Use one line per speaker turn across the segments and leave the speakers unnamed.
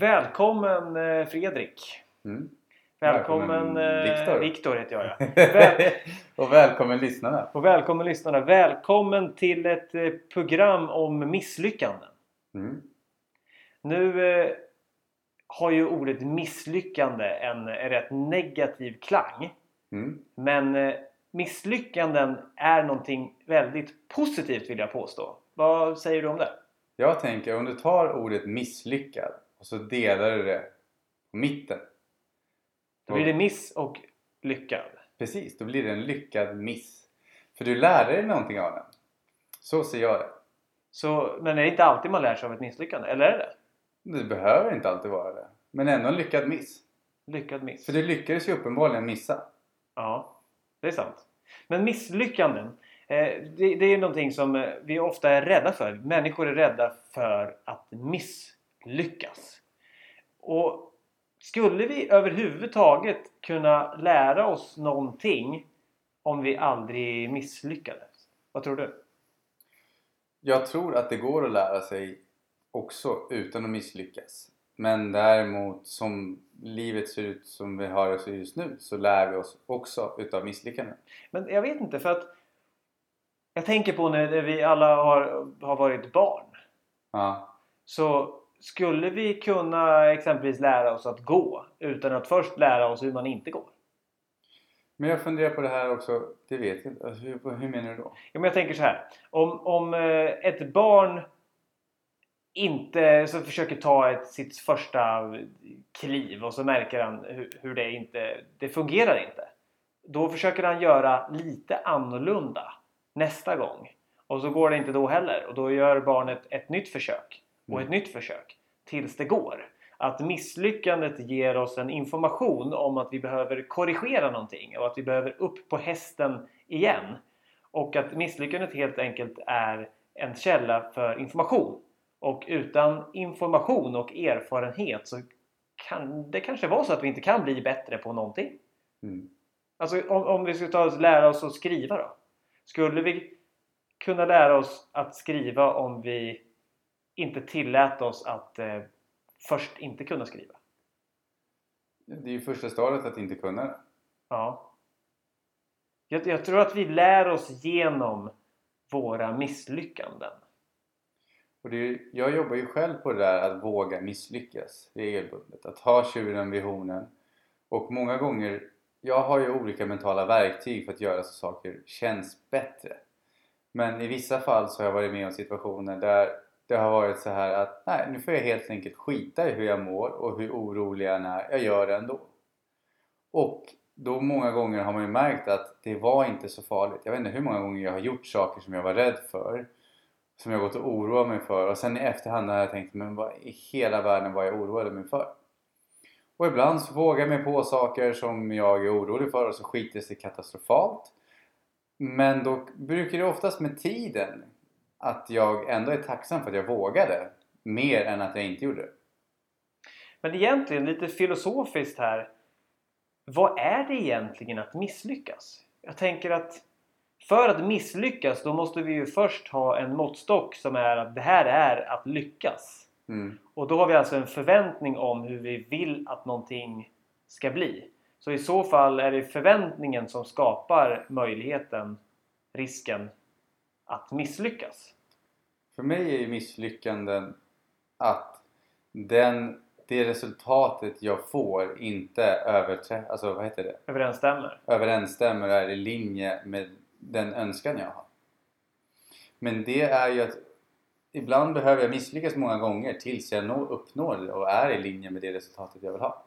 Välkommen eh, Fredrik!
Mm.
Välkommen,
Välkommen,
eh,
Viktor.
Heter jag ja. Väl,
och välkommen lyssnarna!
och välkommen lyssnarna! Välkommen till ett eh, program om misslyckanden.
Mm.
Nu eh, har ju ordet misslyckande en rätt negativ klang.
Mm.
Men eh, misslyckanden är någonting väldigt positivt vill jag påstå. Vad säger du om det?
Jag tänker om du tar ordet misslyckad och så delar du det på mitten.
Då blir det miss och lyckad.
Precis, då blir det en lyckad miss. För du lärde dig någonting av den. Så ser jag det.
Så, men är det inte alltid man lär sig av ett misslyckande? Eller är det
Det behöver inte alltid vara det. Men ändå en lyckad miss.
Lyckad miss?
För du lyckades ju uppenbarligen missa.
Ja, det är sant. Men misslyckanden, eh, det, är någonting som eh, vi ofta är rädda för. Människor är rädda för att misslyckas. Och skulle vi överhuvudtaget kunna lära oss någonting om vi aldrig misslyckades? Vad tror du?
Jag tror att det går att lära sig också utan att misslyckas. Men däremot som livet ser ut som vi har det just nu så lär vi oss också utav misslyckanden.
Men jag vet inte för att jag tänker på när vi alla har, har varit barn.
Ja,
Så skulle vi kunna exempelvis lära oss att gå utan att först lära oss hur man inte går?
Men jag funderar på det här också, det vet jag inte. Alltså, hur, hur menar du då?
Ja, men jag tänker så här. Om, om eh, ett barn inte så försöker ta ett, sitt första kliv och så märker han hur, hur det inte det fungerar inte. Då försöker han göra lite annorlunda nästa gång. Och så går det inte då heller. Och då gör barnet ett nytt försök. Och ett
Mm.
nytt försök. Tills det går. Att misslyckandet ger oss en information om att vi behöver korrigera någonting. Och att vi behöver upp på hästen igen. Och att misslyckandet helt enkelt är en källa för information. Och utan information och erfarenhet så kan det kanske vara så att vi inte kan bli bättre på någonting.
Mm.
Alltså om, om vi skulle ta oss lära oss att skriva då? Skulle vi kunna lära oss att skriva om vi inte tillät oss att eh, först inte kunna skriva?
Det är ju första stadiet att inte kunna det.
Ja. Jag, jag tror att vi lär oss genom våra misslyckanden.
Och det jag jobbar ju själv på det där att våga misslyckas regelbundet. Att ha tjuren vid hornen. Och många gånger, jag har ju olika mentala verktyg för att göra så saker känns bättre. Men i vissa fall så har jag varit med om situationer där det har varit så här att nej, nu får jag helt enkelt skita i hur jag mår och hur orolig jag är. Jag gör det ändå. Och då många gånger har man ju märkt att det var inte så farligt. Jag vet inte hur många gånger jag har gjort saker som jag var rädd för. Som jag gått och oroat mig för. Och sen i efterhand har jag tänkt, men vad i hela världen var jag oroade mig för? Och ibland så vågar jag mig på saker som jag är orolig för och så skiter det sig katastrofalt. Men då brukar det oftast med tiden att jag ändå är tacksam för att jag vågade. Mer än att jag inte gjorde det.
Men egentligen lite filosofiskt här. Vad är det egentligen att misslyckas? Jag tänker att för att misslyckas då måste vi ju först ha en måttstock som är att det här är att lyckas.
Mm.
Och då har vi alltså en förväntning om hur vi vill att någonting ska bli. Så i så fall är det förväntningen som skapar möjligheten, risken att misslyckas.
För mig är misslyckanden att den, det resultatet jag får inte överträ, alltså vad heter det?
Överensstämmer.
överensstämmer och är i linje med den önskan jag har. Men det är ju att ibland behöver jag misslyckas många gånger tills jag når, uppnår det och är i linje med det resultatet jag vill ha.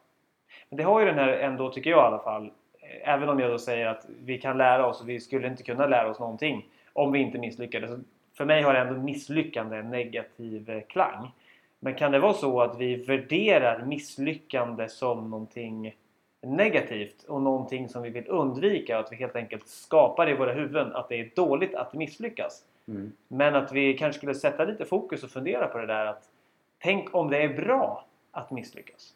Men det har ju den här ändå, tycker jag i alla fall, eh, även om jag då säger att vi kan lära oss och vi skulle inte kunna lära oss någonting om vi inte misslyckades. För mig har ändå misslyckande en negativ eh, klang. Men kan det vara så att vi värderar misslyckande som någonting negativt och någonting som vi vill undvika att vi helt enkelt skapar i våra huvuden att det är dåligt att misslyckas.
Mm.
Men att vi kanske skulle sätta lite fokus och fundera på det där att tänk om det är bra att misslyckas.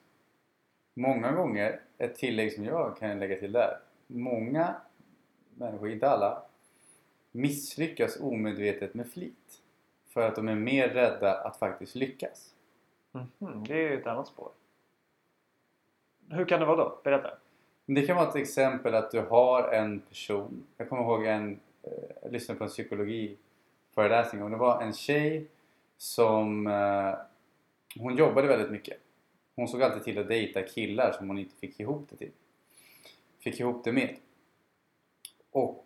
Många gånger, ett tillägg som jag kan lägga till där. Många människor, inte alla, misslyckas omedvetet med flit. För att de är mer rädda att faktiskt lyckas.
Mhm, det är ju ett annat spår. Hur kan det vara då? Berätta.
Det kan vara ett exempel att du har en person. Jag kommer ihåg en, eh, jag lyssnade på en psykologiföreläsning och det var en tjej som eh, hon jobbade väldigt mycket. Hon såg alltid till att dejta killar som hon inte fick ihop det till. Fick ihop det med. Och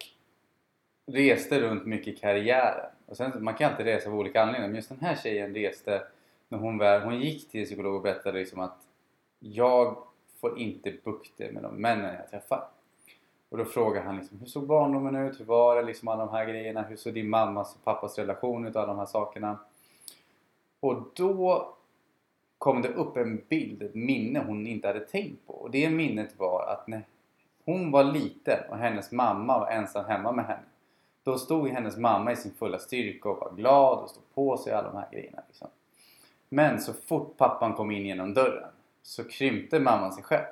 reste runt mycket i karriären. Och sen, man kan inte resa av olika anledningar men just den här tjejen reste när hon, väl, hon gick till en psykolog och berättade liksom att jag får inte bukter med de männen jag träffar. Och då frågar han liksom, hur såg barndomen ut? Hur var det? Liksom alla de här grejerna. Hur såg din mammas och pappas relation ut? Och Alla de här sakerna. Och då kom det upp en bild, ett minne hon inte hade tänkt på. Och det minnet var att när hon var liten och hennes mamma var ensam hemma med henne. Då stod hennes mamma i sin fulla styrka och var glad och stod på sig alla de här grejerna. Liksom. Men så fort pappan kom in genom dörren så krympte mamman sig själv.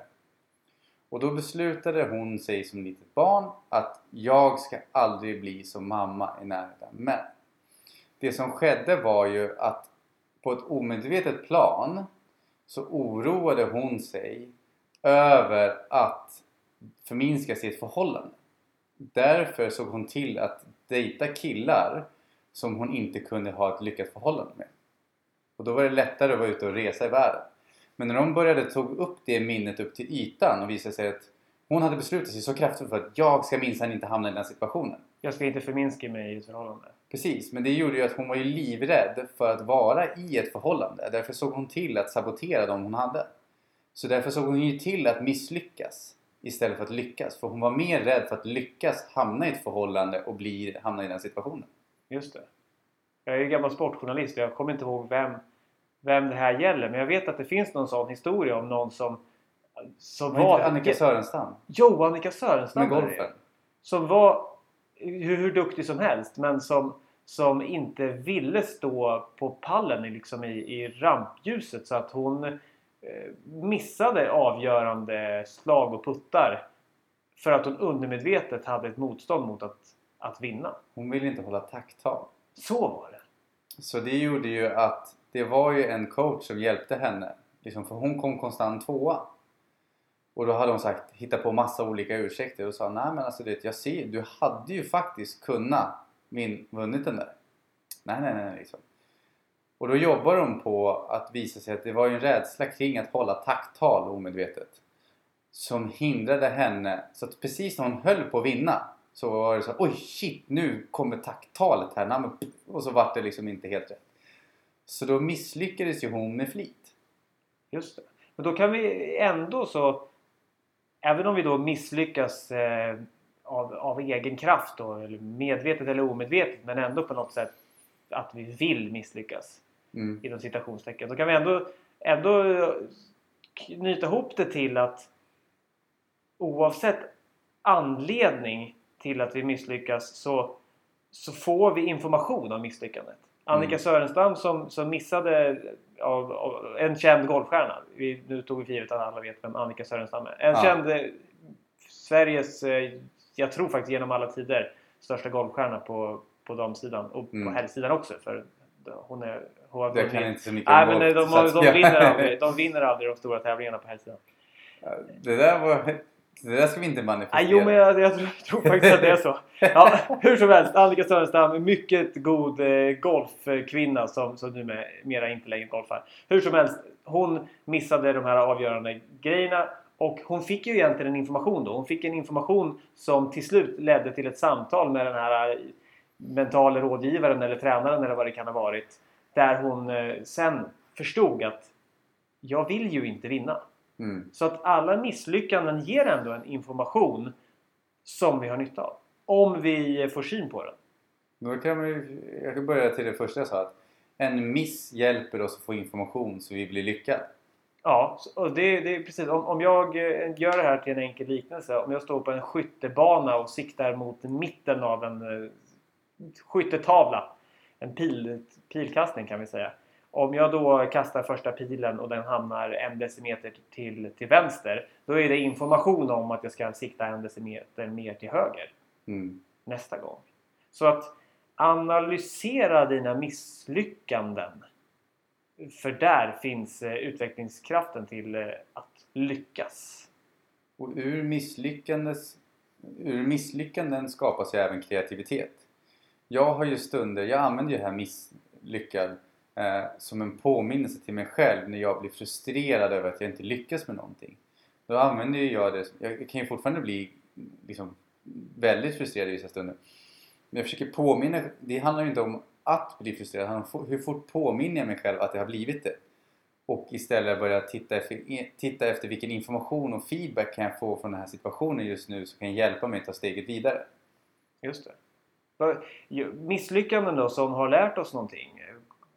Och då beslutade hon sig som litet barn att jag ska aldrig bli som mamma i närheten. Men det som skedde var ju att på ett omedvetet plan så oroade hon sig över att förminska sitt förhållande. Därför såg hon till att dejta killar som hon inte kunde ha ett lyckat förhållande med. Och då var det lättare att vara ute och resa i världen. Men när de började tog upp det minnet upp till ytan och visade sig att hon hade beslutat sig så kraftfullt för att jag ska minsann inte hamna i den här situationen.
Jag ska inte förminska mig i ett förhållande.
Precis, men det gjorde ju att hon var ju livrädd för att vara i ett förhållande. Därför såg hon till att sabotera dem hon hade. Så därför såg hon ju till att misslyckas istället för att lyckas. För hon var mer rädd för att lyckas hamna i ett förhållande och bli, hamna i den situationen.
Just det. Jag är ju gammal sportjournalist och jag kommer inte ihåg vem, vem det här gäller. Men jag vet att det finns någon sån historia om någon som... som
Var inte Annika Sörenstam?
Jo, Annika Sörenstam
Med golfen?
Som var hur, hur duktig som helst men som, som inte ville stå på pallen i- liksom i, i rampljuset så att hon missade avgörande slag och puttar för att hon undermedvetet hade ett motstånd mot att, att vinna.
Hon ville inte hålla takttal.
Så var det.
Så det gjorde ju att det var ju en coach som hjälpte henne. Liksom, för hon kom konstant tvåa. Och då hade hon sagt, hitta på massa olika ursäkter och sa nej men alltså det, jag ser du hade ju faktiskt kunnat vin, vunnit den där. Nej nej nej liksom. Och då jobbar de på att visa sig att det var ju en rädsla kring att hålla takttal omedvetet. Som hindrade henne, så att precis när hon höll på att vinna så var det så oj shit nu kommer tacktalet här. Och så vart det liksom inte helt rätt. Så då misslyckades ju hon med flit.
Just det. Men då kan vi ändå så... Även om vi då misslyckas eh, av, av egen kraft då, eller medvetet eller omedvetet, men ändå på något sätt att vi vill misslyckas
Mm.
inom citationstecken. Då kan vi ändå, ändå knyta ihop det till att oavsett anledning till att vi misslyckas så, så får vi information om misslyckandet. Annika
Mm.
Sörenstam som, som missade av, av en känd golfstjärna. Vi, nu tog vi för givet att alla vet vem Annika Sörenstam är. En
Ja.
känd eh, Sveriges, eh, jag tror faktiskt genom alla tider, största golfstjärna på, på damsidan och
Mm.
på herrsidan också. För hon är... Hon har
Jag kan inte så mycket
Nej men de, de, de,
jag-
vinner aldrig, de vinner aldrig de stora tävlingarna på herrsidan.
Det där var... Det där ska vi inte manifestera.
Nej, jo men jag, jag tror, tror faktiskt att det är så. Ja, hur som helst, Annika Sörenstam, en mycket god eh, golfkvinna som, som numera inte längre golfar. Hur som helst, hon missade de här avgörande grejerna och hon fick ju egentligen en information då. Hon fick en information som till slut ledde till ett samtal med den här mentala rådgivaren eller tränaren eller vad det kan ha varit. Där hon eh, sen förstod att jag vill ju inte vinna.
Mm.
Så att alla misslyckanden ger ändå en information som vi har nytta av. Om vi får syn på den.
Då kan vi, jag kan börja till det första jag sa. Att en miss hjälper oss att få information så vi blir lyckade.
Ja, och det, det är precis. Om, om jag eh, gör det här till en enkel liknelse. Om jag står på en skyttebana och siktar mot mitten av en eh, skyttetavla. En pil, pilkastning kan vi säga. Om jag då kastar första pilen och den hamnar en decimeter till, till vänster. Då är det information om att jag ska sikta en decimeter mer till höger.
Mm.
nästa gång. Så att analysera dina misslyckanden För där finns eh, utvecklingskraften till eh, att lyckas.
Och ur, misslyckanden skapas ju även kreativitet. Jag har ju stunder, jag använder ju det här misslyckad eh, som en påminnelse till mig själv när jag blir frustrerad över att jag inte lyckas med någonting. Då använder ju jag det, jag kan ju fortfarande bli liksom väldigt frustrerad i vissa stunder. Men jag försöker påminna, det handlar ju inte om att bli frustrerad, det handlar om hur fort påminner jag mig själv att jag har blivit det. Och istället börja titta efter, e, titta efter vilken information och feedback kan jag få från den här situationen just nu som kan hjälpa mig att ta steget vidare.
Just det. Misslyckanden då som har lärt oss någonting.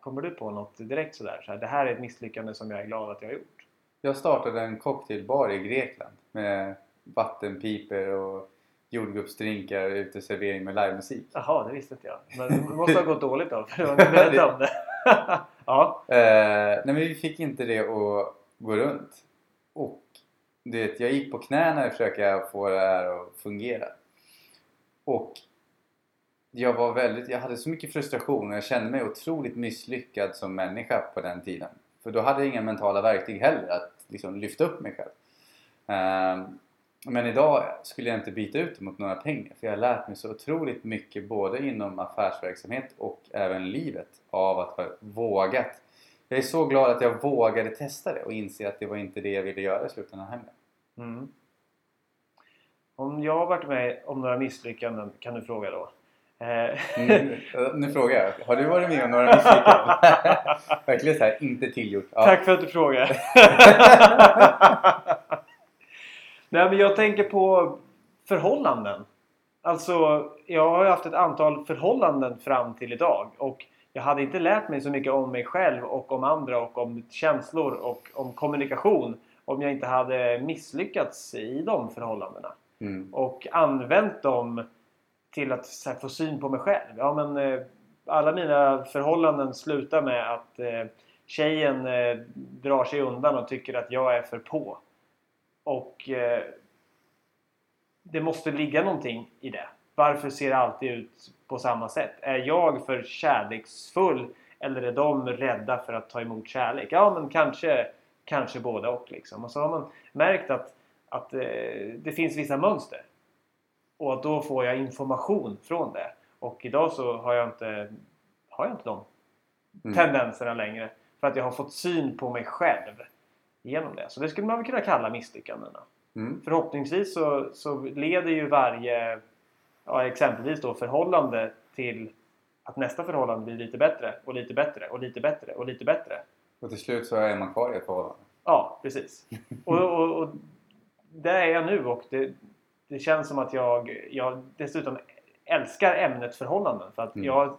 Kommer du på något direkt sådär? Så här, det här är ett misslyckande som jag är glad att jag har gjort.
Jag startade en cocktailbar i Grekland med vattenpiper och jordgubbsdrinkar, uteservering med livemusik.
Jaha, det visste inte jag. Men det måste ha gått dåligt då, för du har inte berättat om det.
ja. Eh, nej men vi fick inte det att gå runt. Och du vet, jag gick på knäna och försöka få det här att fungera. Och jag var väldigt, jag hade så mycket frustration och jag kände mig otroligt misslyckad som människa på den tiden. För då hade jag inga mentala verktyg heller att liksom lyfta upp mig själv. Ehm, men idag skulle jag inte byta ut det mot några pengar för jag har lärt mig så otroligt mycket både inom affärsverksamhet och även livet av att ha vågat. Jag är så glad att jag vågade testa det och inse att det var inte det jag ville göra i slutändan heller. Mm.
Om jag har varit med om några misslyckanden kan du fråga då?
Eh. Mm, nu frågar jag. Har du varit med om några misslyckanden? Verkligen så här, inte tillgjort.
Ja. Tack för att du frågar. Nej men jag tänker på förhållanden. Alltså jag har haft ett antal förhållanden fram till idag och jag hade inte lärt mig så mycket om mig själv och om andra och om känslor och om kommunikation om jag inte hade misslyckats i de förhållandena. Mm. Och använt dem till att här, få syn på mig själv. Ja, men, eh, alla mina förhållanden slutar med att eh, tjejen eh, drar sig undan och tycker att jag är för på. Och eh, det måste ligga någonting i det. Varför ser det alltid ut på samma sätt? Är jag för kärleksfull eller är de rädda för att ta emot kärlek? Ja, men kanske, kanske båda och. Liksom. Och så har man märkt att, att eh, det finns vissa mönster. Och då får jag information från det. Och idag så har jag inte, har jag inte de mm. tendenserna längre. För att jag har fått syn på mig själv genom det. Så det skulle man väl kunna kalla misslyckandena. Mm. Förhoppningsvis så, så leder ju varje ja, exempelvis då förhållande till att nästa förhållande blir lite bättre och lite bättre och lite bättre och lite bättre.
Och till slut så är man kvar i ett förhållande.
Ja, precis. och, och, och där är jag nu och det, det känns som att jag, jag dessutom älskar ämnet förhållanden. För att mm. jag,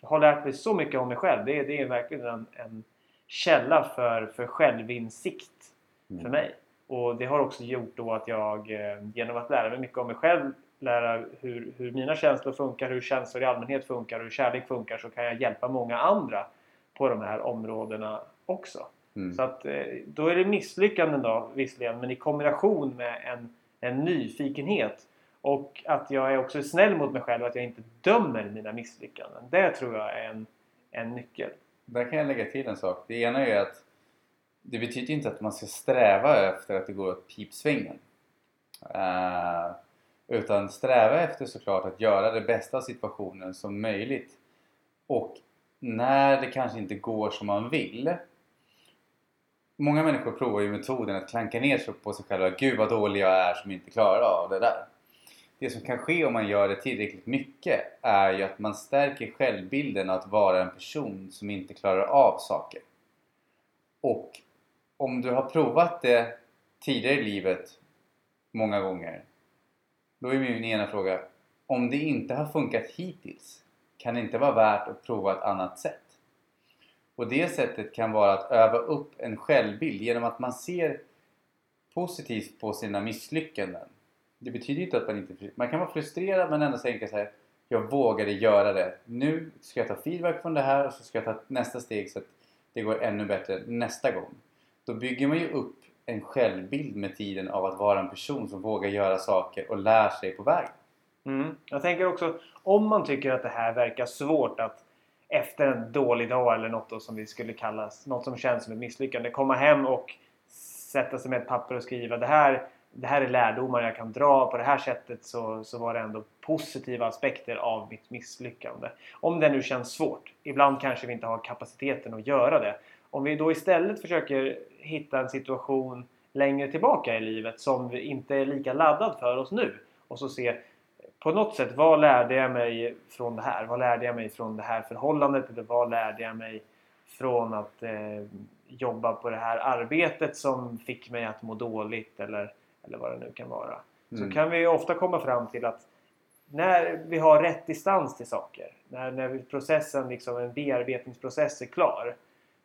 jag har lärt mig så mycket om mig själv. Det, det är verkligen en, en källa för, för självinsikt mm. för mig. Och det har också gjort då att jag eh, genom att lära mig mycket om mig själv lära hur, hur mina känslor funkar, hur känslor i allmänhet funkar och hur kärlek funkar så kan jag hjälpa många andra på de här områdena också. Mm. Så att eh, då är det misslyckanden då visserligen men i kombination med en, en nyfikenhet och att jag är också snäll mot mig själv och att jag inte dömer mina misslyckanden. Det tror jag är en, en nyckel.
Där kan jag lägga till en sak. Det ena är att det betyder inte att man ska sträva efter att det går åt pipsvängen. Uh, utan sträva efter såklart att göra det bästa av situationen som möjligt. Och när det kanske inte går som man vill. Många människor provar ju metoden att klanka ner sig på sig själva. Gud vad dålig jag är som inte klarar av det där. Det som kan ske om man gör det tillräckligt mycket är ju att man stärker självbilden att vara en person som inte klarar av saker. Och om du har provat det tidigare i livet många gånger då är min ena fråga om det inte har funkat hittills kan det inte vara värt att prova ett annat sätt? Och det sättet kan vara att öva upp en självbild genom att man ser positivt på sina misslyckanden. Det betyder inte att man inte... Man kan vara frustrerad men ändå tänka så här Jag vågade göra det. Nu ska jag ta feedback från det här och så ska jag ta nästa steg så att det går ännu bättre nästa gång. Då bygger man ju upp en självbild med tiden av att vara en person som vågar göra saker och lär sig på vägen.
Mm. Jag tänker också om man tycker att det här verkar svårt att efter en dålig dag eller något då som vi skulle kalla något som känns som ett misslyckande. Komma hem och sätta sig med ett papper och skriva det här, det här är lärdomar jag kan dra. På det här sättet så, så var det ändå positiva aspekter av mitt misslyckande. Om det nu känns svårt. Ibland kanske vi inte har kapaciteten att göra det. Om vi då istället försöker hitta en situation längre tillbaka i livet som inte är lika laddad för oss nu och så se på något sätt vad lärde jag mig från det här? Vad lärde jag mig från det här förhållandet? Eller vad lärde jag mig från att eh, jobba på det här arbetet som fick mig att må dåligt eller, eller vad det nu kan vara. Mm. Så kan vi ofta komma fram till att när vi har rätt distans till saker, när, när processen, liksom en bearbetningsprocess är klar,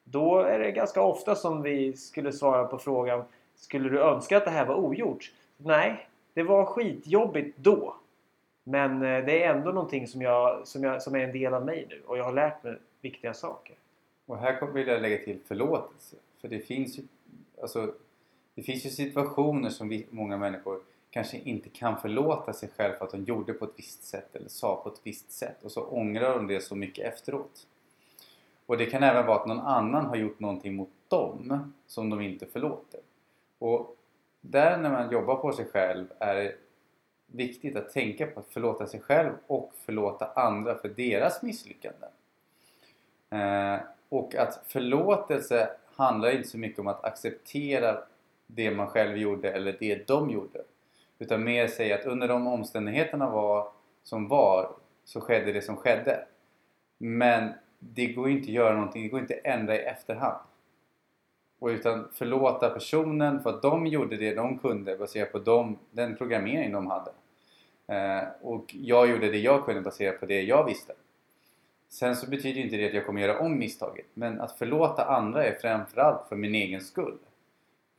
då är det ganska ofta som vi skulle svara på frågan Skulle du önska att det här var ogjort? Nej, det var skitjobbigt då. Men eh, det är ändå någonting som, jag, som, jag, som är en del av mig nu och jag har lärt mig viktiga saker.
Och här vill jag lägga till förlåtelse. För det finns ju, alltså, det finns ju situationer som vi, många människor kanske inte kan förlåta sig själv för att de gjorde på ett visst sätt eller sa på ett visst sätt och så ångrar de det så mycket efteråt. Och det kan även vara att någon annan har gjort någonting mot dem som de inte förlåter. Och där när man jobbar på sig själv är det viktigt att tänka på att förlåta sig själv och förlåta andra för deras misslyckanden. Eh, och att förlåtelse handlar inte så mycket om att acceptera det man själv gjorde eller det de gjorde. Utan mer säga att under de omständigheterna var, som var så skedde det som skedde. Men det går inte att göra någonting, det går inte att ändra i efterhand. Och utan förlåta personen för att de gjorde det de kunde baserat på dem, den programmering de hade. Eh, och jag gjorde det jag kunde baserat på det jag visste. Sen så betyder inte det att jag kommer göra om misstaget. Men att förlåta andra är framförallt för min egen skull.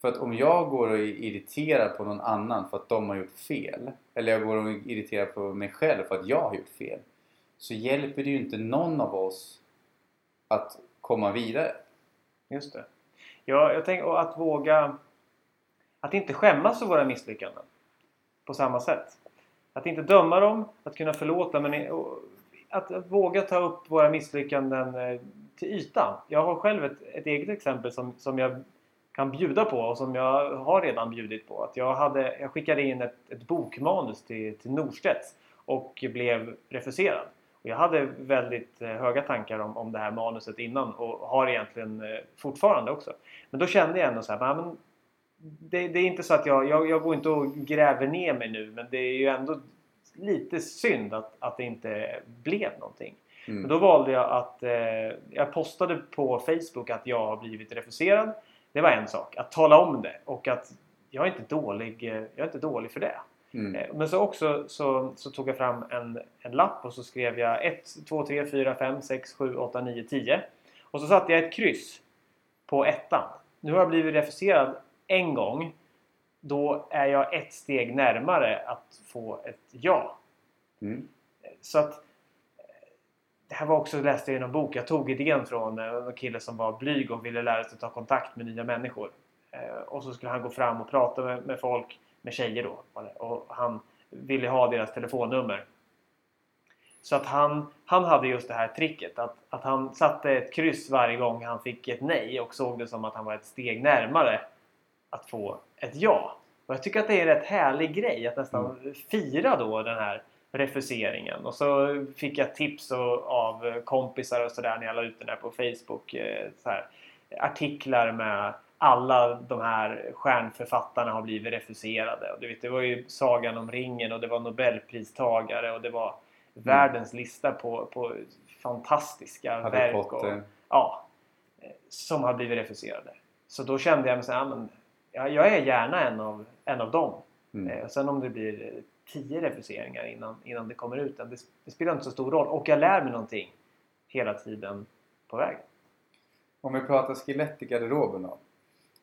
För att om jag går och är irriterad på någon annan för att de har gjort fel. Eller jag går och är irriterad på mig själv för att jag har gjort fel. Så hjälper det ju inte någon av oss att komma vidare.
Just det. Ja, jag tänker att våga... Att inte skämmas för våra misslyckanden. På samma sätt. Att inte döma dem, att kunna förlåta men att, våga ta upp våra misslyckanden eh, till ytan. Jag har själv ett, ett eget exempel som, som jag kan bjuda på och som jag har redan bjudit på. Att jag, hade, jag skickade in ett, ett bokmanus till, till Norstedts och blev refuserad. Och jag hade väldigt eh, höga tankar om, om det här manuset innan och har egentligen eh, fortfarande också. Men då kände jag ändå så här, men det, det, är inte så att jag, jag, jag går inte och gräver ner mig nu men det är ju ändå lite synd att, att det inte blev någonting. Mm. Men då valde jag att eh, jag postade på Facebook att jag har blivit refuserad. Det var en sak. Att tala om det och att jag är inte dålig, eh, jag är inte dålig för det. Mm. Eh, men så också så, så, tog jag fram en, en lapp och så skrev jag 1, 2, 3, 4, 5, 6, 7, 8, 9, 10. Och så satte jag ett kryss på ettan. Nu har jag blivit refuserad en gång då är jag ett steg närmare att få ett ja. Mm. Så att det här var också, läste jag i någon bok, jag tog idén från eh, en kille som var blyg och ville lära sig att ta kontakt med nya människor. Eh, och så skulle han gå fram och prata med, med folk, med tjejer då. Och han ville ha deras telefonnummer. Så att han, han hade just det här tricket att, att han satte ett kryss varje gång han fick ett nej och såg det som att han var ett steg närmare att få ett ja. Och jag tycker att det är en rätt härlig grej att nästan mm. fira då den här refuseringen. Och så fick jag tips av kompisar och sådär när jag la ut den där på Facebook. Eh, så här, artiklar med alla de här stjärnförfattarna har blivit refuserade. Och du vet, det var ju Sagan om ringen och det var Nobelpristagare och det var mm. världens lista på, på fantastiska Harry verk. Och, ja, eh, som har blivit refuserade. Så då kände jag mig så här, men ja, jag är gärna en av, en av dem. Mm. Eh, sen om det blir tio refuseringar innan, innan det kommer ut, det, det spelar inte så stor roll. Och jag lär mig någonting hela tiden på vägen.
Om vi pratar skelett i garderoben då.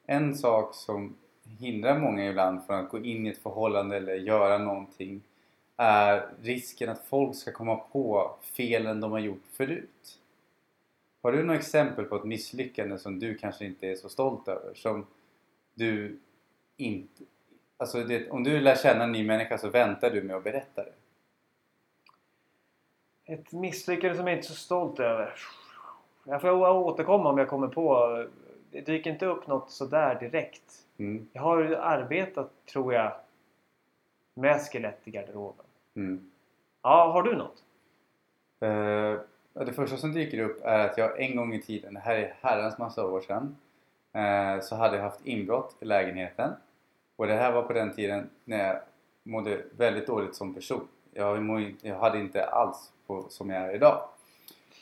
En sak som hindrar många ibland från att gå in i ett förhållande eller göra någonting är risken att folk ska komma på felen de har gjort förut. Har du några exempel på ett misslyckande som du kanske inte är så stolt över? Som du inte... Alltså det, om du lär känna en ny människa så väntar du med att berätta det?
Ett misslyckande som jag inte är så stolt över. Jag får återkomma om jag kommer på. Det dyker inte upp något sådär direkt.
Mm.
Jag har ju arbetat, tror jag, med skelett i garderoben.
Mm.
Ja, har du något?
Eh, det första som dyker upp är att jag en gång i tiden, det här är herrans massa år sedan, Eh, så hade jag haft inbrott i lägenheten. Och det här var på den tiden när jag mådde väldigt dåligt som person. Jag, jag hade inte alls på, som jag är idag.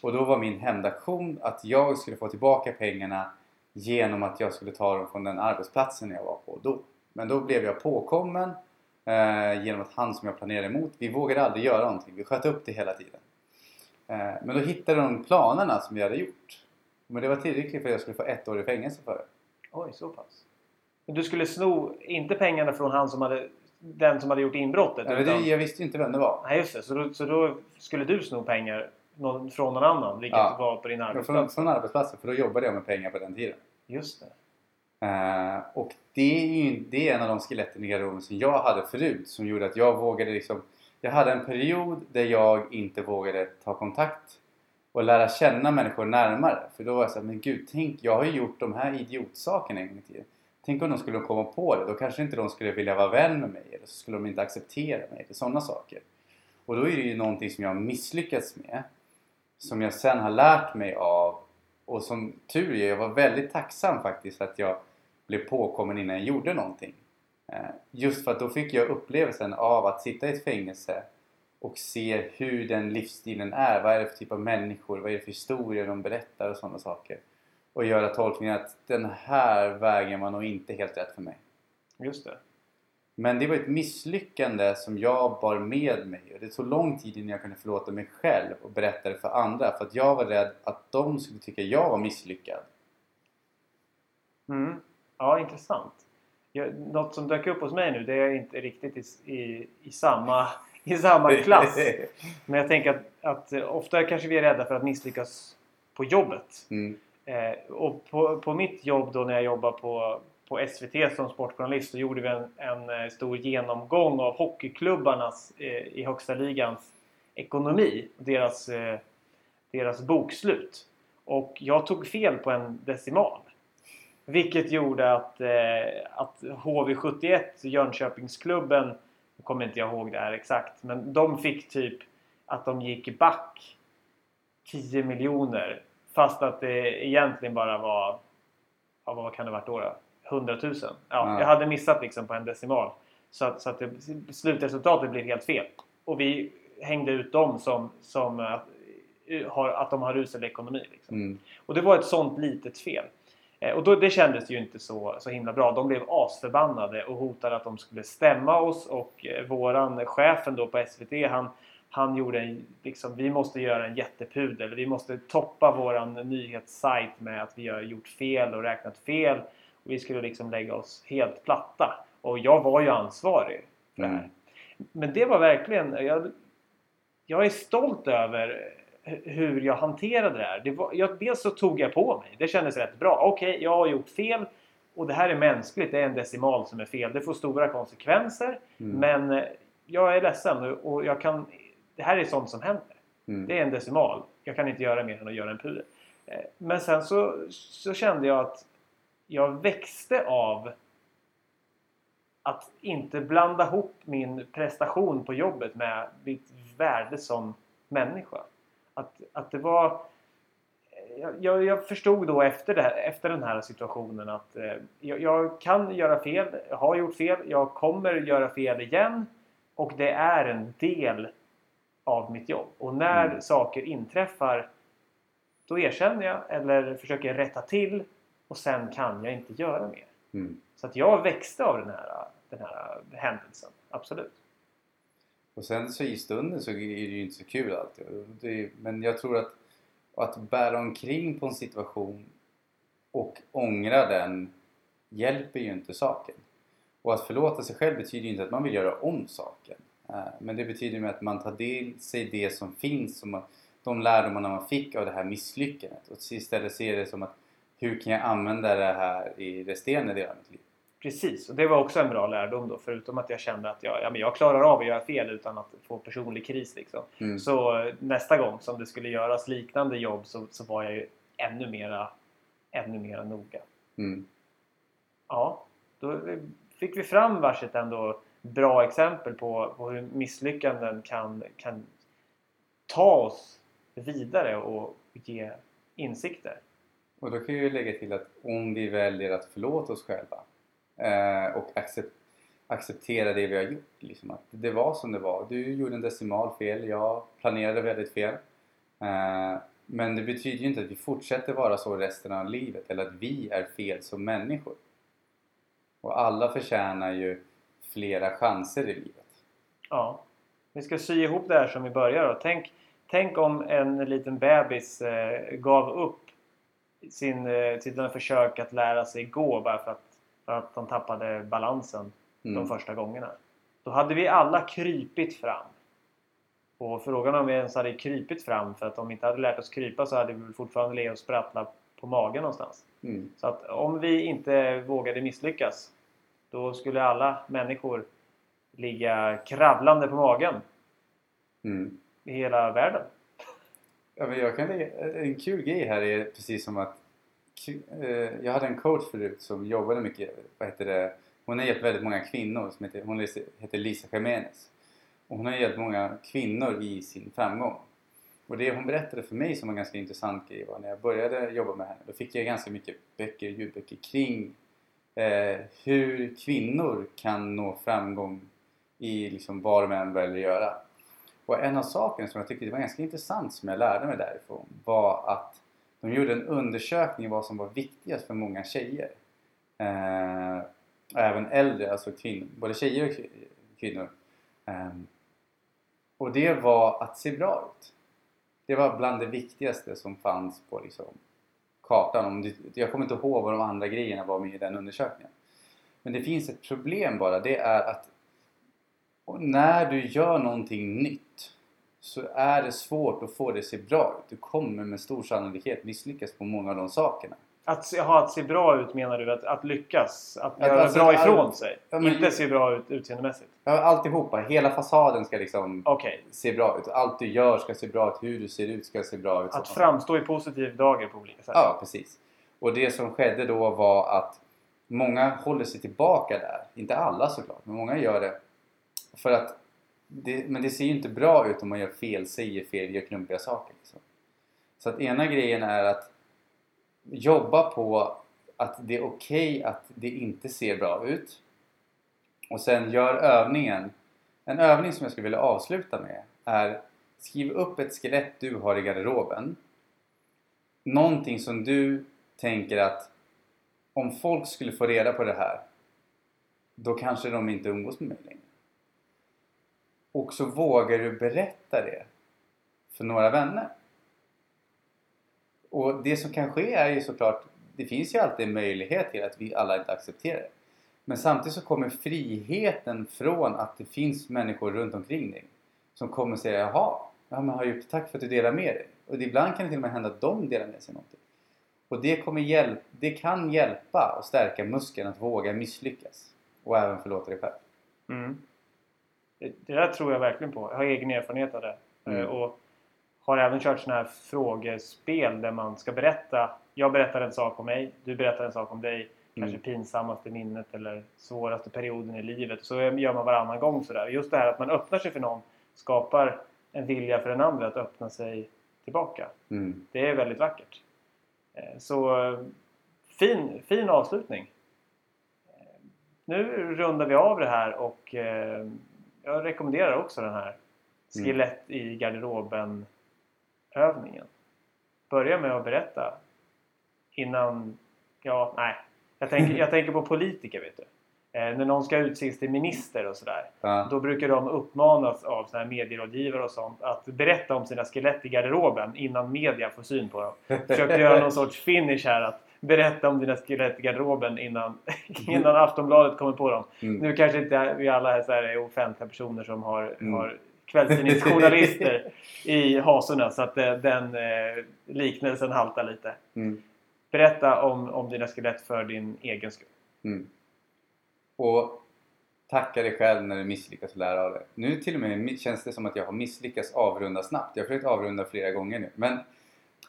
Och då var min hämndaktion att jag skulle få tillbaka pengarna genom att jag skulle ta dem från den arbetsplatsen jag var på då. Men då blev jag påkommen eh, genom att han som jag planerade emot, vi vågade aldrig göra någonting. Vi sköt upp det hela tiden. Eh, men då hittade de planerna som vi hade gjort. Men det var tillräckligt för att jag skulle få ett år i fängelse för det.
Oj, så pass. Men du skulle sno, inte pengarna från han som hade, den som hade gjort inbrottet?
Nej,
utan-
det, jag visste ju inte vem det var.
Nej, just det. Så då, så då skulle du sno pengar någon, från någon annan, vilket
Ja.
var på din
Från,
arbetsplats?
från arbetsplatsen, för då jobbade jag med pengar på den tiden.
Just det.
Eh, och det är ju det är en av de skeletten i garderoben som jag hade förut som gjorde att jag vågade liksom Jag hade en period där jag inte vågade ta kontakt och lära känna människor närmare. För då var jag såhär, men gud, tänk, jag har ju gjort de här idiotsakerna en gång i tiden. Tänk om de skulle komma på det, då kanske inte de skulle vilja vara vän med mig eller så skulle de inte acceptera mig eller sådana saker. Och då är det ju någonting som jag har misslyckats med som jag sen har lärt mig av och som tur är, jag var väldigt tacksam faktiskt att jag blev påkommen innan jag gjorde någonting. Eh, just för att då fick jag upplevelsen av att sitta i ett fängelse och se hur den livsstilen är. Vad är det för typ av människor? Vad är det för historier de berättar och sådana saker. Och göra tolkningen att den här vägen var nog inte helt rätt för mig.
Just det.
Men det var ett misslyckande som jag bar med mig och det tog lång tid innan jag kunde förlåta mig själv och berätta det för andra för att jag var rädd att de skulle tycka jag var misslyckad.
Mm. Ja, intressant. Jag, något som dök upp hos mig nu, det är inte riktigt i, i, i, samma, i samma klass. Men jag tänker att, att ofta kanske vi är rädda för att misslyckas på jobbet.
mm.
Eh, och på, på mitt jobb då när jag jobbade på, på SVT som sportjournalist så gjorde vi en, en eh, stor genomgång av hockeyklubbarnas eh, i högsta ligans ekonomi. Deras, eh, deras bokslut. Och jag tog fel på en decimal. Vilket gjorde att, eh, att HV71, Jönköpingsklubben, nu kommer inte jag ihåg det här exakt, men de fick typ att de gick back 10 miljoner. Fast att det egentligen bara var, ja, vad kan det varit då? då? 100 000. Ja,
Ja.
Jag hade missat liksom på en decimal. Så att, så att det, slutresultatet blev helt fel. Och vi hängde ut dem som, som att, har, att de har usel ekonomi. Liksom.
Mm.
Och det var ett sånt litet fel. Eh, och då, det kändes ju inte så, så himla bra. De blev asförbannade och hotade att de skulle stämma oss. Och eh, våran chefen då på SVT han, han gjorde en, liksom, vi måste göra en jättepudel. Vi måste toppa våran nyhetssajt med att vi har gjort fel och räknat fel. Och vi skulle liksom lägga oss helt platta. Och jag var ju ansvarig för det här.
Mm.
Men det var verkligen... Jag, jag är stolt över hur jag hanterade det här. Det var, jag, dels så tog jag på mig. Det kändes rätt bra. Okej, jag har gjort fel. Och det här är mänskligt. Det är en decimal som är fel. Det får stora konsekvenser.
Mm.
Men eh, jag är ledsen och jag kan... Det här är sånt som händer.
Mm.
Det är en decimal. Jag kan inte göra mer än att göra en pudel. Eh, Men sen så, så kände jag att jag växte av att inte blanda ihop min prestation på jobbet med mitt värde som människa. Att, att det var... Jag, jag, jag förstod då efter, här, efter den här situationen att eh, jag, jag kan göra fel, jag har gjort fel, jag kommer göra fel igen och det är en del av mitt jobb. Och när
Mm.
saker inträffar då erkänner jag eller försöker rätta till och sen kan jag inte göra mer.
Mm.
Så att jag växte av den här, den här händelsen. Absolut.
Och sen så i stunden så är det ju inte så kul alltid. Det är, men jag tror att att bära omkring på en situation och ångra den hjälper ju inte saken. Och att förlåta sig själv betyder ju inte att man vill göra om saken. Eh, men det betyder ju att man tar del sig det som finns, som de lärdomarna man fick av det här misslyckandet och istället ser det som att hur kan jag använda det här i resterande delar av mitt liv?
Precis, och det var också en bra lärdom då. Förutom att jag kände att jag, ja, men jag klarar av att göra fel utan att få personlig kris. Liksom.
Mm.
Så eh, nästa gång som det skulle göras liknande jobb så, så var jag ju ännu mera, ännu mera noga.
Mm.
Ja, då fick vi fram varsitt ändå bra exempel på, på hur misslyckanden kan, kan ta oss vidare och ge insikter.
Och då kan jag ju lägga till att om vi väljer att förlåta oss själva eh, och accept, acceptera det vi har gjort. Liksom att det var som det var. Du gjorde en decimal fel, jag planerade väldigt fel. Eh, men det betyder ju inte att vi fortsätter vara så resten av livet eller att vi är fel som människor. Och alla förtjänar ju flera chanser i livet.
Ja. Vi ska sy ihop det här som vi börjar då. Tänk, tänk om en liten bebis eh, gav upp sin, eh, sina försök att lära sig gå bara för att, för att de tappade balansen
Mm.
de första gångerna. Då hade vi alla krypit fram. Och frågan om vi ens hade krypit fram för att om vi inte hade lärt oss krypa så hade vi fortfarande legat och sprattlat på magen någonstans.
Mm.
Så att om vi inte vågade misslyckas då skulle alla människor ligga kravlande på magen
Mm.
i hela världen.
Ja, men jag kan en kul grej här är precis som att Eh, jag hade en coach förut som jobbade mycket, vad heter det, hon har hjälpt väldigt många kvinnor som heter, hon heter Lisa Jiménez. Och hon har hjälpt många kvinnor i sin framgång. Och det hon berättade för mig som var en ganska intressant grej var när jag började jobba med henne, då fick jag ganska mycket böcker, ljudböcker kring eh, hur kvinnor kan nå framgång i liksom vad de än väljer att göra. Och en av sakerna som jag tyckte var ganska intressant som jag lärde mig därifrån var att de gjorde en undersökning vad som var viktigast för många tjejer. Eh, och även äldre, alltså kvinnor, både tjejer och kvinnor. Eh, och det var att se bra ut. Det var bland det viktigaste som fanns på liksom, kartan. Om det, jag kommer inte ihåg vad de andra grejerna var med i den undersökningen. Men det finns ett problem bara. Det är att när du gör någonting nytt så är det svårt att få det att se bra ut. Du kommer med stor sannolikhet misslyckas på många av de sakerna.
Att, se- ha, att se bra ut menar du? Att, att lyckas? Att göra
alltså,
bra ifrån sig?
Ja, men-
Inte se bra ut utseendemässigt?
Ja, Alltihopa, hela fasaden ska liksom
Okej.
se bra ut. Allt du gör ska se bra ut. Hur du ser ut ska se bra ut.
Att framstå i positiv dager på olika sätt?
Ja, precis. Och det som skedde då var att många håller sig tillbaka där. Inte alla såklart, men många gör det. För att det, men det ser ju inte bra ut om man gör fel, säger fel, gör klumpiga saker. Liksom. Så att ena grejen är att jobba på att det är okej att det inte ser bra ut. Och sen gör övningen. En övning som jag skulle vilja avsluta med är skriv upp ett skelett du har i garderoben någonting som du tänker att om folk skulle få reda på det här då kanske de inte umgås med mig längre. Och så vågar du berätta det för några vänner. Och det som kan ske är ju såklart, det finns ju alltid en möjlighet till att vi alla inte accepterar det. Men samtidigt så kommer friheten från att det finns människor runt omkring dig som kommer säga jaha, ja, men har gjort, tack för att du delar med dig. Och ibland kan det till och med hända att de delar med sig någonting. Och det, kommer hjälp, det kan hjälpa och stärka muskeln att våga misslyckas. Och även förlåta dig själv.
Mm. Det, det där tror jag verkligen på. Jag har egen erfarenhet av det.
Mm.
Eh, Och har även kört sådana här frågespel där man ska berätta. Jag berättar en sak om mig, du berättar en sak om dig. Kanske
Mm.
pinsammaste minnet eller svåraste perioden i livet. Så gör man varannan gång sådär. Just det här att man öppnar sig för någon skapar en vilja för den andra att öppna sig tillbaka.
Mm.
Det är väldigt vackert. Eh, Så fin, fin avslutning. Eh, Nu rundar vi av det här och jag rekommenderar också den här skelett i garderoben övningen. Börja med att berätta innan, ja nej. Jag tänker, jag tänker på politiker vet du. Eh, när någon ska utses till minister och sådär.
Ja.
Då brukar de uppmanas av såna här medierådgivare och sånt att berätta om sina skelett i garderoben innan media får syn på dem. Försökte göra någon sorts finish här att berätta om dina skelett i garderoben innan, innan Aftonbladet kommer på dem.
Mm.
Nu kanske inte vi alla här så här är offentliga personer som har,
Mm.
har kvällstidningsjournalister i hasorna så att eh, den eh, liknelsen haltar lite.
Mm.
Berätta om, om dina skelett för din egen skull.
Mm. Och tacka dig själv när du misslyckas och lära av det. Nu till och med känns det som att jag har misslyckats avrunda snabbt. Jag har försökt avrunda flera gånger nu. Men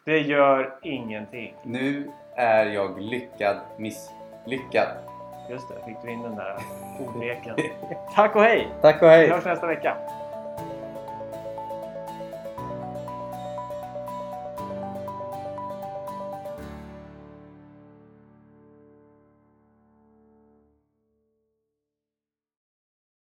Det gör ingenting.
nu är jag lyckad misslyckad.
Just det, fick du in den där ordleken. Tack och hej!
Tack och
Vi
hej!
hörs nästa vecka.